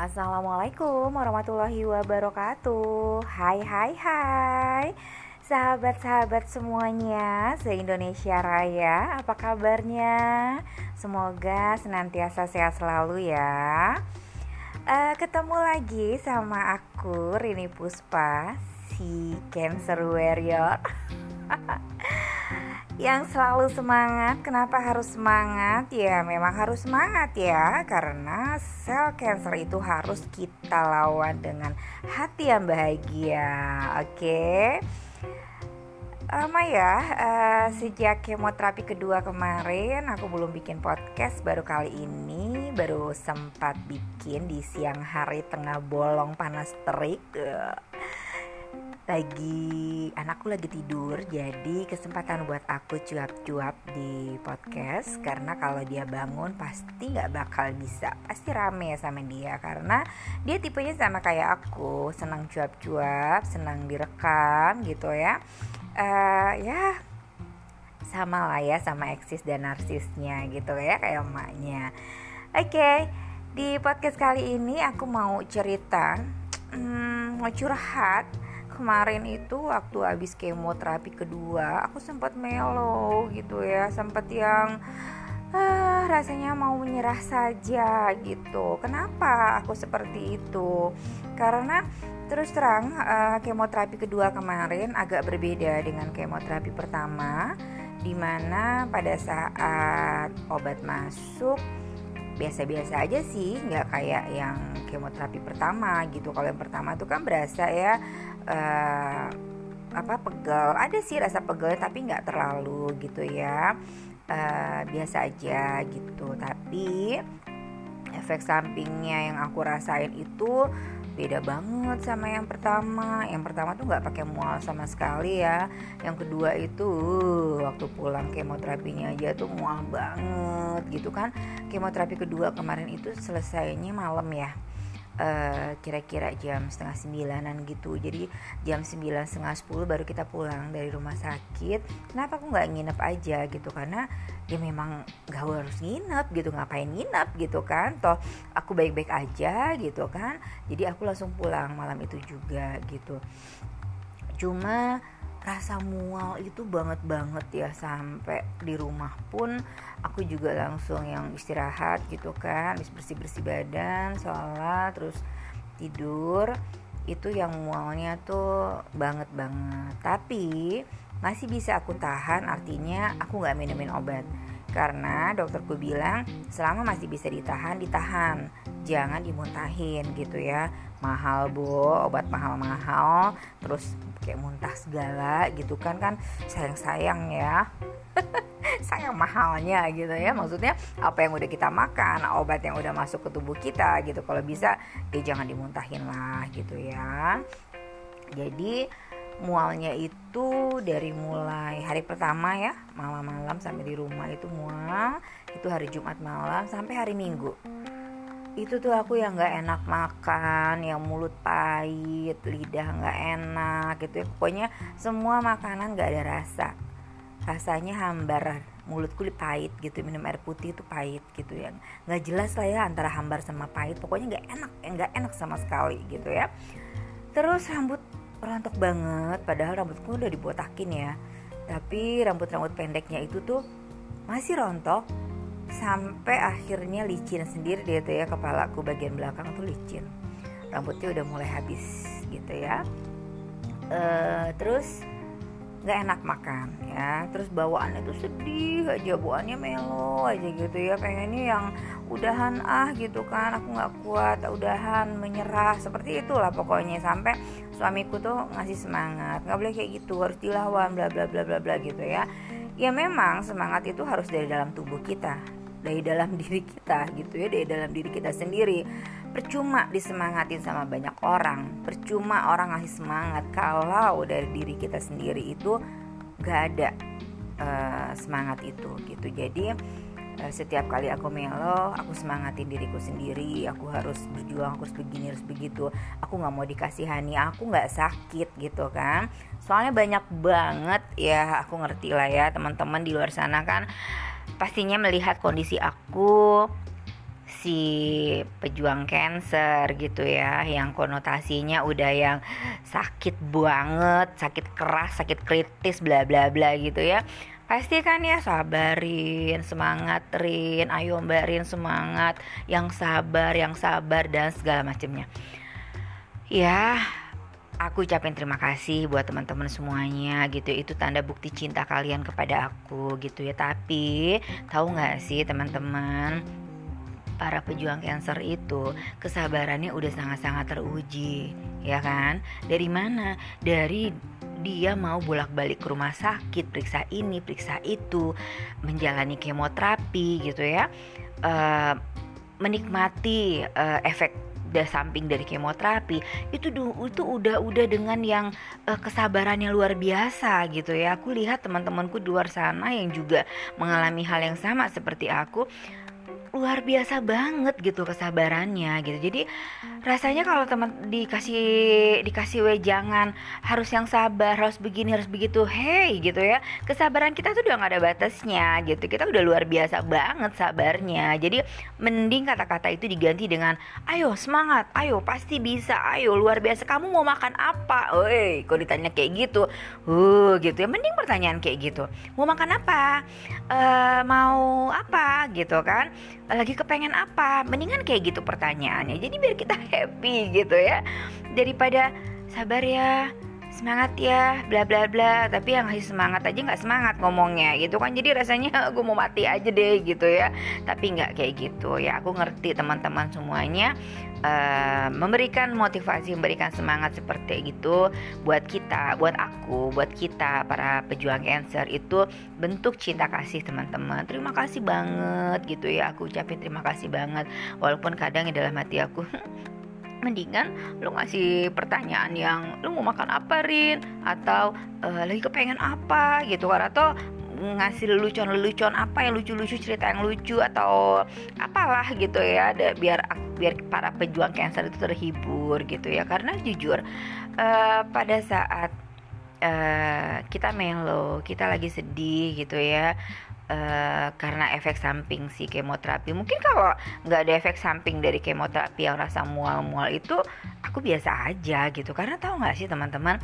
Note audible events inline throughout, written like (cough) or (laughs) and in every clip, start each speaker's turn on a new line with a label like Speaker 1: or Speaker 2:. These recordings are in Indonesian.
Speaker 1: Assalamualaikum warahmatullahi wabarakatuh. Hai hai hai. Sahabat-sahabat semuanya Se-Indonesia Raya Apa kabarnya? Semoga senantiasa sehat selalu ya. Uh, Ketemu lagi sama aku Rini Puspa Si Cancer Warrior (laughs) yang selalu semangat. Kenapa harus semangat? Ya, memang harus semangat ya, karena sel cancer itu harus kita lawan dengan hati yang bahagia. Oke. Okay? Lama ya, uh, sejak kemoterapi kedua kemarin aku belum bikin podcast Baru kali ini baru sempat bikin di siang hari tengah bolong panas terik uh lagi anakku lagi tidur jadi kesempatan buat aku cuap-cuap di podcast karena kalau dia bangun pasti nggak bakal bisa pasti rame sama dia karena dia tipenya sama kayak aku senang cuap-cuap senang direkam gitu ya. Uh, ya sama lah ya sama eksis dan narsisnya gitu ya kayak emaknya. Oke okay, di podcast kali ini aku mau cerita hmm, mau curhat kemarin itu waktu habis kemoterapi kedua aku sempat melo gitu ya sempat yang ah, rasanya mau menyerah saja gitu. Kenapa aku seperti itu? Karena terus terang uh, kemoterapi kedua kemarin agak berbeda dengan kemoterapi pertama di mana pada saat obat masuk biasa-biasa aja sih nggak kayak yang kemoterapi pertama gitu. Kalau yang pertama tuh kan berasa ya uh, apa pegal ada sih rasa pegal tapi nggak terlalu gitu ya. Uh, biasa aja gitu. Tapi efek sampingnya yang aku rasain itu beda banget sama yang pertama. Yang pertama tuh nggak pakai mual sama sekali ya. Yang kedua itu waktu pulang kemoterapinya aja tuh mual banget gitu kan. Kemoterapi kedua kemarin itu selesainya malam ya eh, kira-kira jam setengah sembilanan gitu. Jadi jam sembilan setengah sepuluh baru kita pulang dari rumah sakit. Kenapa aku nggak nginep aja gitu? Karena ya memang gak harus nginep gitu ngapain nginep gitu kan? Toh aku baik-baik aja gitu kan? Jadi aku langsung pulang malam itu juga gitu. Cuma rasa mual itu banget banget ya sampai di rumah pun aku juga langsung yang istirahat gitu kan habis bersih bersih badan sholat terus tidur itu yang mualnya tuh banget banget. Tapi masih bisa aku tahan artinya aku nggak minumin obat. Karena dokterku bilang selama masih bisa ditahan ditahan jangan dimuntahin gitu ya. Mahal bu obat mahal-mahal terus kayak muntah segala gitu kan kan sayang-sayang ya. (laughs) Sayang mahalnya gitu ya. Maksudnya apa yang udah kita makan obat yang udah masuk ke tubuh kita gitu. Kalau bisa ya jangan dimuntahin lah gitu ya. Jadi mualnya itu dari mulai hari pertama ya malam-malam sampai di rumah itu mual. Itu hari Jumat malam sampai hari Minggu itu tuh aku yang nggak enak makan yang mulut pahit lidah nggak enak gitu ya. Pokoknya semua makanan nggak ada rasa. Rasanya hambar kulit pahit gitu minum air putih itu pahit gitu ya. Nggak jelas lah ya antara hambar sama pahit pokoknya nggak enak nggak enak sama sekali gitu ya. Terus rambut rontok banget padahal rambutku udah dibotakin ya. Tapi rambut-rambut pendeknya itu tuh masih rontok sampai akhirnya licin sendiri dia tuh ya kepalaku bagian belakang tuh licin. Rambutnya udah mulai habis gitu ya. Uh, terus nggak enak makan ya. Terus bawaannya tuh sedih aja bawaannya melo aja gitu ya. Pengennya yang udahan ah gitu kan aku nggak kuat udahan menyerah. Seperti itulah pokoknya sampai suamiku tuh ngasih semangat. Nggak boleh kayak gitu harus dilawan bla bla bla bla bla gitu ya. Ya memang semangat itu harus dari dalam tubuh kita dari dalam diri kita gitu ya dari dalam diri kita sendiri. Percuma disemangatin sama banyak orang. Percuma orang ngasih semangat kalau dari diri kita sendiri itu gak ada uh, semangat itu gitu. Jadi uh, setiap kali aku melo aku semangatin diriku sendiri aku harus berjuang aku harus begini harus begitu. Aku nggak mau dikasihani aku nggak sakit gitu kan. Soalnya banyak banget ya aku ngerti lah ya teman-teman di luar sana kan pastinya melihat kondisi aku si pejuang cancer gitu ya yang konotasinya udah yang sakit banget sakit keras sakit kritis bla bla bla gitu ya. Pasti kan ya sabarin semangat Rin ayo mbak semangat yang sabar yang sabar dan segala macamnya ya aku ucapin terima kasih buat teman-teman semuanya gitu. Itu tanda bukti cinta kalian kepada aku gitu ya. Tapi tahu nggak sih teman-teman para pejuang cancer itu kesabarannya udah sangat-sangat teruji ya kan? Dari mana? Dari dia mau bolak-balik ke rumah sakit periksa ini periksa itu menjalani kemoterapi gitu ya. Uh, menikmati uh, efek da samping dari kemoterapi itu itu udah udah dengan yang uh, kesabarannya luar biasa gitu ya. Aku lihat teman-temanku di luar sana yang juga mengalami hal yang sama seperti aku luar biasa banget gitu kesabarannya gitu. Jadi rasanya kalau teman dikasih dikasih wejangan harus yang sabar harus begini harus begitu hey gitu ya. Kesabaran kita tuh udah gak ada batasnya gitu. Kita udah luar biasa banget sabarnya. Jadi mending kata-kata itu diganti dengan ayo semangat. Ayo pasti bisa. Ayo luar biasa. Kamu mau makan apa? Woi kok ditanya kayak gitu? Uh gitu ya. Mending pertanyaan kayak gitu. Mau makan apa? Uh, mau apa? Gitu kan. Lagi kepengen apa? Mendingan kayak gitu pertanyaannya. Jadi biar kita happy gitu ya. Daripada sabar ya semangat ya bla bla bla. Tapi yang ngasih semangat aja nggak semangat ngomongnya gitu kan. Jadi rasanya (laughs) gue mau mati aja deh gitu ya. Tapi nggak kayak gitu ya. Aku ngerti teman-teman semuanya uh, memberikan motivasi memberikan semangat seperti itu buat kita buat aku buat kita para pejuang cancer itu bentuk cinta kasih teman-teman. Terima kasih banget gitu ya. Aku ucapin terima kasih banget. Walaupun kadang di dalam hati aku (laughs) mendingan lu ngasih pertanyaan yang lu mau makan apa Rin? Atau uh, lagi kepengen apa gitu kan? Atau ngasih lelucon-lelucon apa yang lucu-lucu cerita yang lucu atau apalah gitu ya ada biar biar para pejuang cancer itu terhibur gitu ya. Karena jujur uh, pada saat uh, kita melo kita lagi sedih gitu ya Uh, karena efek samping si kemoterapi. Mungkin kalau nggak ada efek samping dari kemoterapi yang rasa mual-mual itu aku biasa aja gitu. Karena tahu nggak sih teman-teman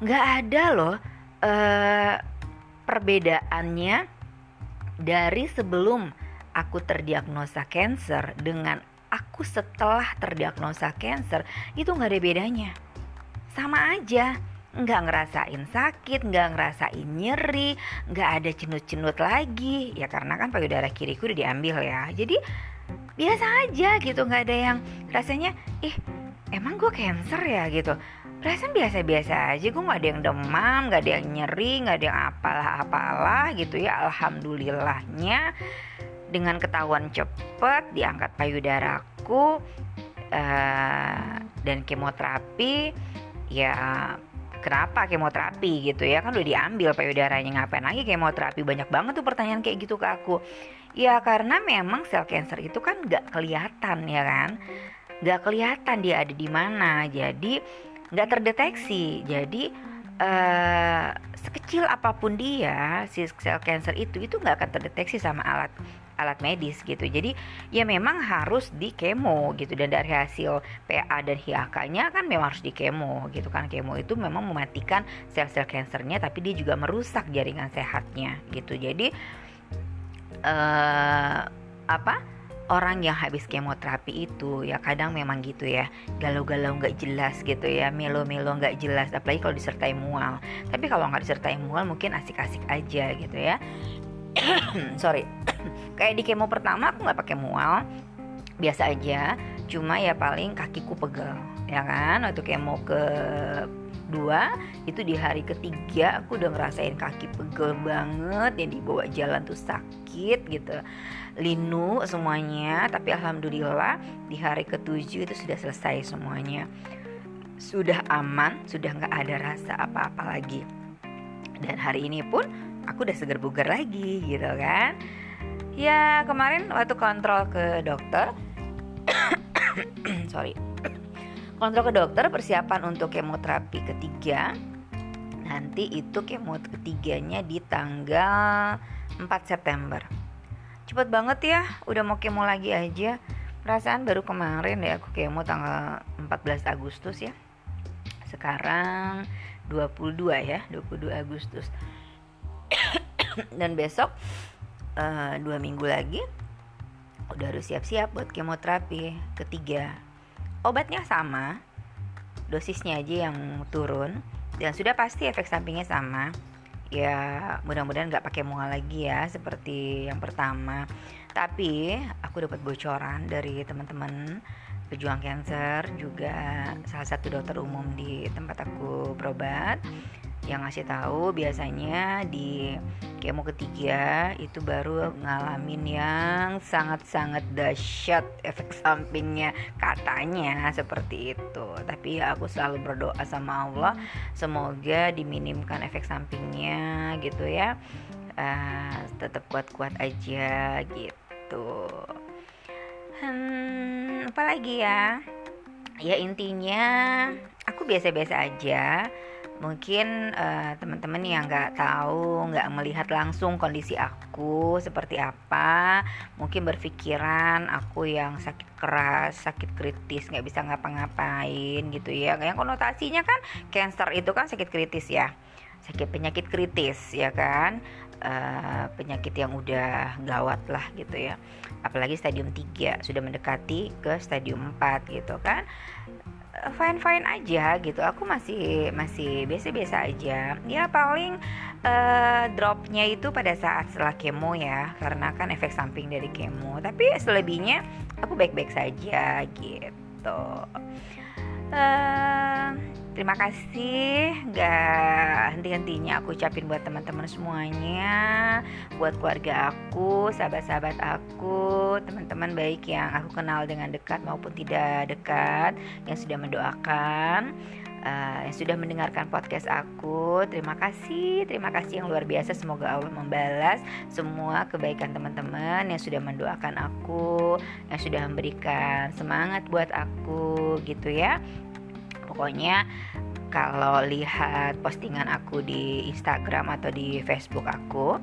Speaker 1: nggak ada loh uh, perbedaannya dari sebelum aku terdiagnosa cancer dengan aku setelah terdiagnosa cancer itu nggak ada bedanya. Sama aja nggak ngerasain sakit, nggak ngerasain nyeri, nggak ada cenut-cenut lagi. Ya karena kan payudara kiriku udah diambil ya. Jadi biasa aja gitu, nggak ada yang rasanya, ih emang gue cancer ya gitu. Rasanya biasa-biasa aja, gue nggak ada yang demam, nggak ada yang nyeri, nggak ada yang apalah-apalah gitu ya. Alhamdulillahnya dengan ketahuan cepet diangkat payudaraku uh, dan kemoterapi ya kenapa kemoterapi gitu ya? Kan udah diambil payudaranya ngapain lagi kemoterapi? Banyak banget tuh pertanyaan kayak gitu ke aku. Ya karena memang sel cancer itu kan nggak kelihatan ya kan? Nggak kelihatan dia ada di mana. Jadi nggak terdeteksi. Jadi uh, sekecil apa pun dia si sel cancer itu itu nggak akan terdeteksi sama alat alat medis gitu. Jadi ya memang harus di kemo gitu dan dari hasil PA dan HIAK-nya kan memang harus di kemo gitu kan. Kemo itu memang mematikan sel-sel kansernya tapi dia juga merusak jaringan sehatnya gitu. Jadi uh, apa? orang yang habis kemoterapi itu ya kadang memang gitu ya galau-galau nggak jelas gitu ya melo-melo nggak jelas apalagi kalau disertai mual tapi kalau nggak disertai mual mungkin asik-asik aja gitu ya (coughs) sorry kayak di kemo pertama aku nggak pakai mual. Biasa aja. Cuma ya paling kakiku pegel ya kan? Waktu kemo ke dua itu di hari ketiga aku udah ngerasain kaki pegel banget. Yang dibawa jalan tuh sakit gitu. Linu semuanya tapi alhamdulillah di hari ketujuh itu sudah selesai semuanya. Sudah aman sudah nggak ada rasa apa-apa lagi. Dan hari ini pun aku udah seger bugar lagi gitu kan ya kemarin waktu kontrol ke dokter (coughs) sorry kontrol ke dokter persiapan untuk kemoterapi ketiga. Nanti itu kemo ketiganya di tanggal 4 September. Cepet banget ya udah mau kemo lagi aja. Perasaan baru kemarin deh aku kemo tanggal 14 Agustus ya. Sekarang 22 ya 22 Agustus. (coughs) Dan besok uh, dua minggu lagi udah harus siap-siap buat kemoterapi ketiga. Obatnya sama dosisnya aja yang turun dan sudah pasti efek sampingnya sama. Ya mudah-mudahan nggak pakai mual lagi ya seperti yang pertama. Tapi aku dapat bocoran dari teman-teman pejuang cancer juga salah satu dokter umum di tempat aku berobat yang ngasih tahu biasanya di kemo ketiga itu baru ngalamin yang sangat-sangat dahsyat efek sampingnya. Katanya seperti itu. Tapi aku selalu berdoa sama Allah semoga diminimkan efek sampingnya gitu ya. Uh, tetap kuat-kuat aja gitu. Hmm, apalagi ya? Ya intinya aku biasa-biasa aja mungkin uh, teman-teman yang nggak tahu nggak melihat langsung kondisi aku seperti apa mungkin berpikiran aku yang sakit keras sakit kritis nggak bisa ngapa-ngapain gitu ya. Yang konotasinya kan cancer itu kan sakit kritis ya. Sakit penyakit kritis ya kan? Uh, penyakit yang udah gawat lah gitu ya. Apalagi stadium 3 sudah mendekati ke stadium 4 gitu kan fine fine aja gitu. Aku masih masih biasa biasa aja. Ya paling uh, dropnya itu pada saat setelah kemo ya. Karena kan efek samping dari kemo. Tapi selebihnya aku baik baik saja gitu. Uh, terima kasih gak henti-hentinya aku ucapin buat teman-teman semuanya buat keluarga aku sahabat-sahabat aku teman-teman baik yang aku kenal dengan dekat maupun tidak dekat yang sudah mendoakan uh, yang sudah mendengarkan podcast aku. Terima kasih, terima kasih yang luar biasa. Semoga Allah membalas semua kebaikan teman-teman yang sudah mendoakan aku, yang sudah memberikan semangat buat aku, gitu ya. Pokoknya kalau lihat postingan aku di Instagram atau di Facebook aku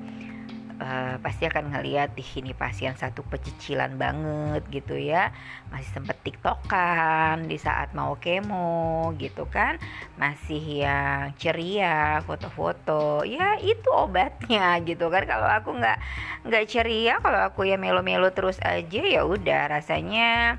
Speaker 1: uh, pasti akan ngeliat di ini pasien satu pecicilan banget gitu ya. Masih sempet tiktokan di saat mau kemo gitu kan. Masih yang ceria foto-foto. Ya itu obatnya (laughs) gitu kan. Kalau aku nggak nggak ceria kalau aku ya melo-melo terus aja ya udah rasanya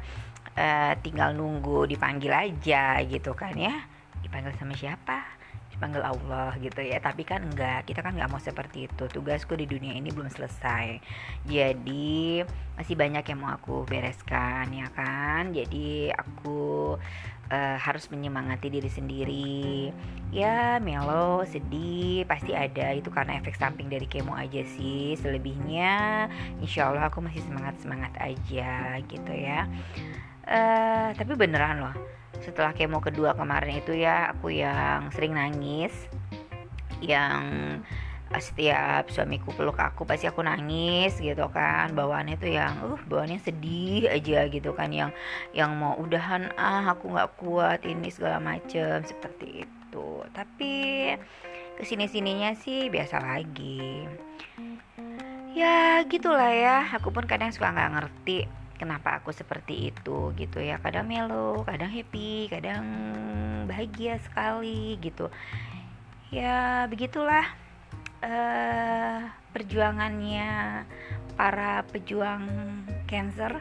Speaker 1: uh, tinggal nunggu dipanggil aja gitu kan ya. Dipanggil sama siapa? Panggil Allah gitu ya. Tapi kan enggak kita kan nggak mau seperti itu. Tugasku di dunia ini belum selesai. Jadi masih banyak yang mau aku bereskan ya kan? Jadi aku uh, harus menyemangati diri sendiri. Ya melo sedih pasti ada. Itu karena efek samping dari kemo aja sih. Selebihnya insya Allah aku masih semangat semangat aja gitu ya uh, tapi beneran loh. Setelah kemo kedua kemarin itu ya aku yang sering nangis yang setiap suamiku peluk aku pasti aku nangis gitu kan. Bawaannya tuh yang uh bawaannya sedih aja gitu kan. Yang yang mau udahan ah aku nggak kuat ini segala macem seperti itu. Tapi ke sini sininya sih biasa lagi. Ya gitulah ya. Aku pun kadang suka nggak ngerti kenapa aku seperti itu gitu ya. Kadang melo kadang happy kadang bahagia sekali gitu. Ya begitulah uh, perjuangannya para pejuang cancer.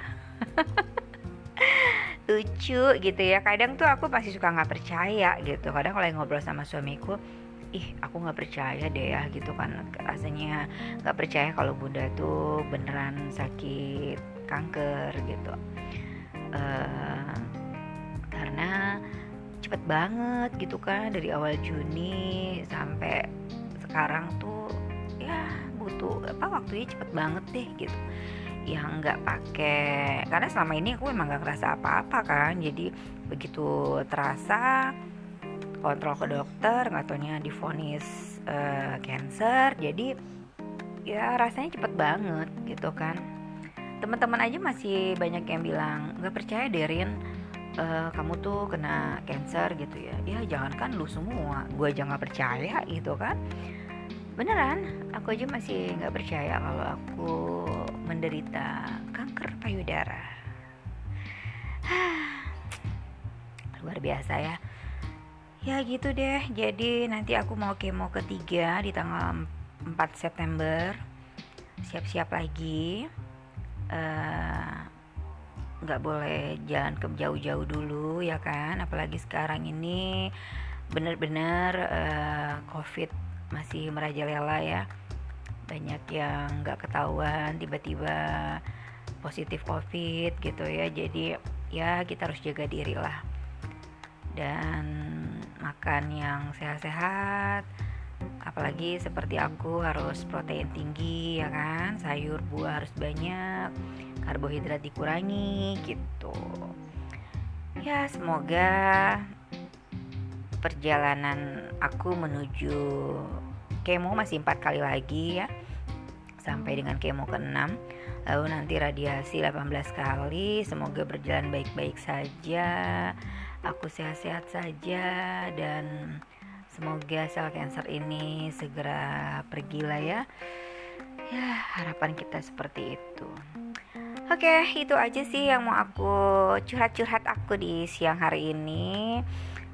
Speaker 1: (laughs) Lucu gitu ya. Kadang tuh aku pasti suka nggak percaya gitu. Kadang kalau ngobrol sama suamiku ih aku nggak percaya deh ya gitu kan. Rasanya nggak percaya kalau bunda tuh beneran sakit kanker gitu. Uh, karena cepet banget gitu kan dari awal Juni sampai sekarang tuh ya butuh apa waktunya cepet banget deh gitu. Yang nggak pakai karena selama ini aku memang nggak kerasa apa-apa kan jadi begitu terasa kontrol ke dokter nggak difonis uh, cancer jadi ya rasanya cepet banget gitu kan teman-teman aja masih banyak yang bilang nggak percaya Derin uh, kamu tuh kena cancer gitu ya. Ya jangankan lu semua. Gue aja nggak percaya gitu kan. Beneran aku aja masih nggak percaya kalau aku menderita kanker payudara. (sighs) Luar biasa ya. Ya gitu deh. Jadi nanti aku mau kemo ketiga di tanggal 4 September. Siap-siap lagi. eh, nggak uh, boleh jalan ke jauh-jauh dulu ya kan? Apalagi sekarang ini bener-bener uh, covid masih merajalela ya. Banyak yang nggak ketahuan tiba-tiba positif covid gitu ya. Jadi ya kita harus jaga diri lah. Dan makan yang sehat-sehat apalagi seperti aku harus protein tinggi ya kan? Sayur buah harus banyak karbohidrat dikurangi gitu. Ya semoga perjalanan aku menuju kemo masih empat kali lagi ya. Sampai dengan kemo ke-6 lalu nanti radiasi 18 kali. Semoga berjalan baik-baik saja aku sehat-sehat saja dan semoga sel cancer ini segera pergi lah ya. Ya harapan kita seperti itu. Oke itu aja sih yang mau aku curhat-curhat aku di siang hari ini.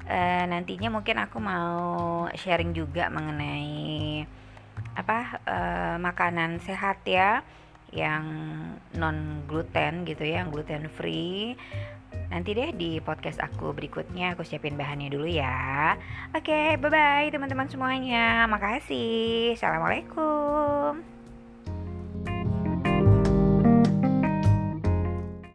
Speaker 1: E, nantinya mungkin aku mau sharing juga mengenai apa e, makanan sehat ya yang non gluten gitu ya yang gluten free Nanti deh di podcast aku berikutnya aku siapin bahannya dulu ya. Oke, bye bye teman-teman semuanya. Makasih. Assalamualaikum.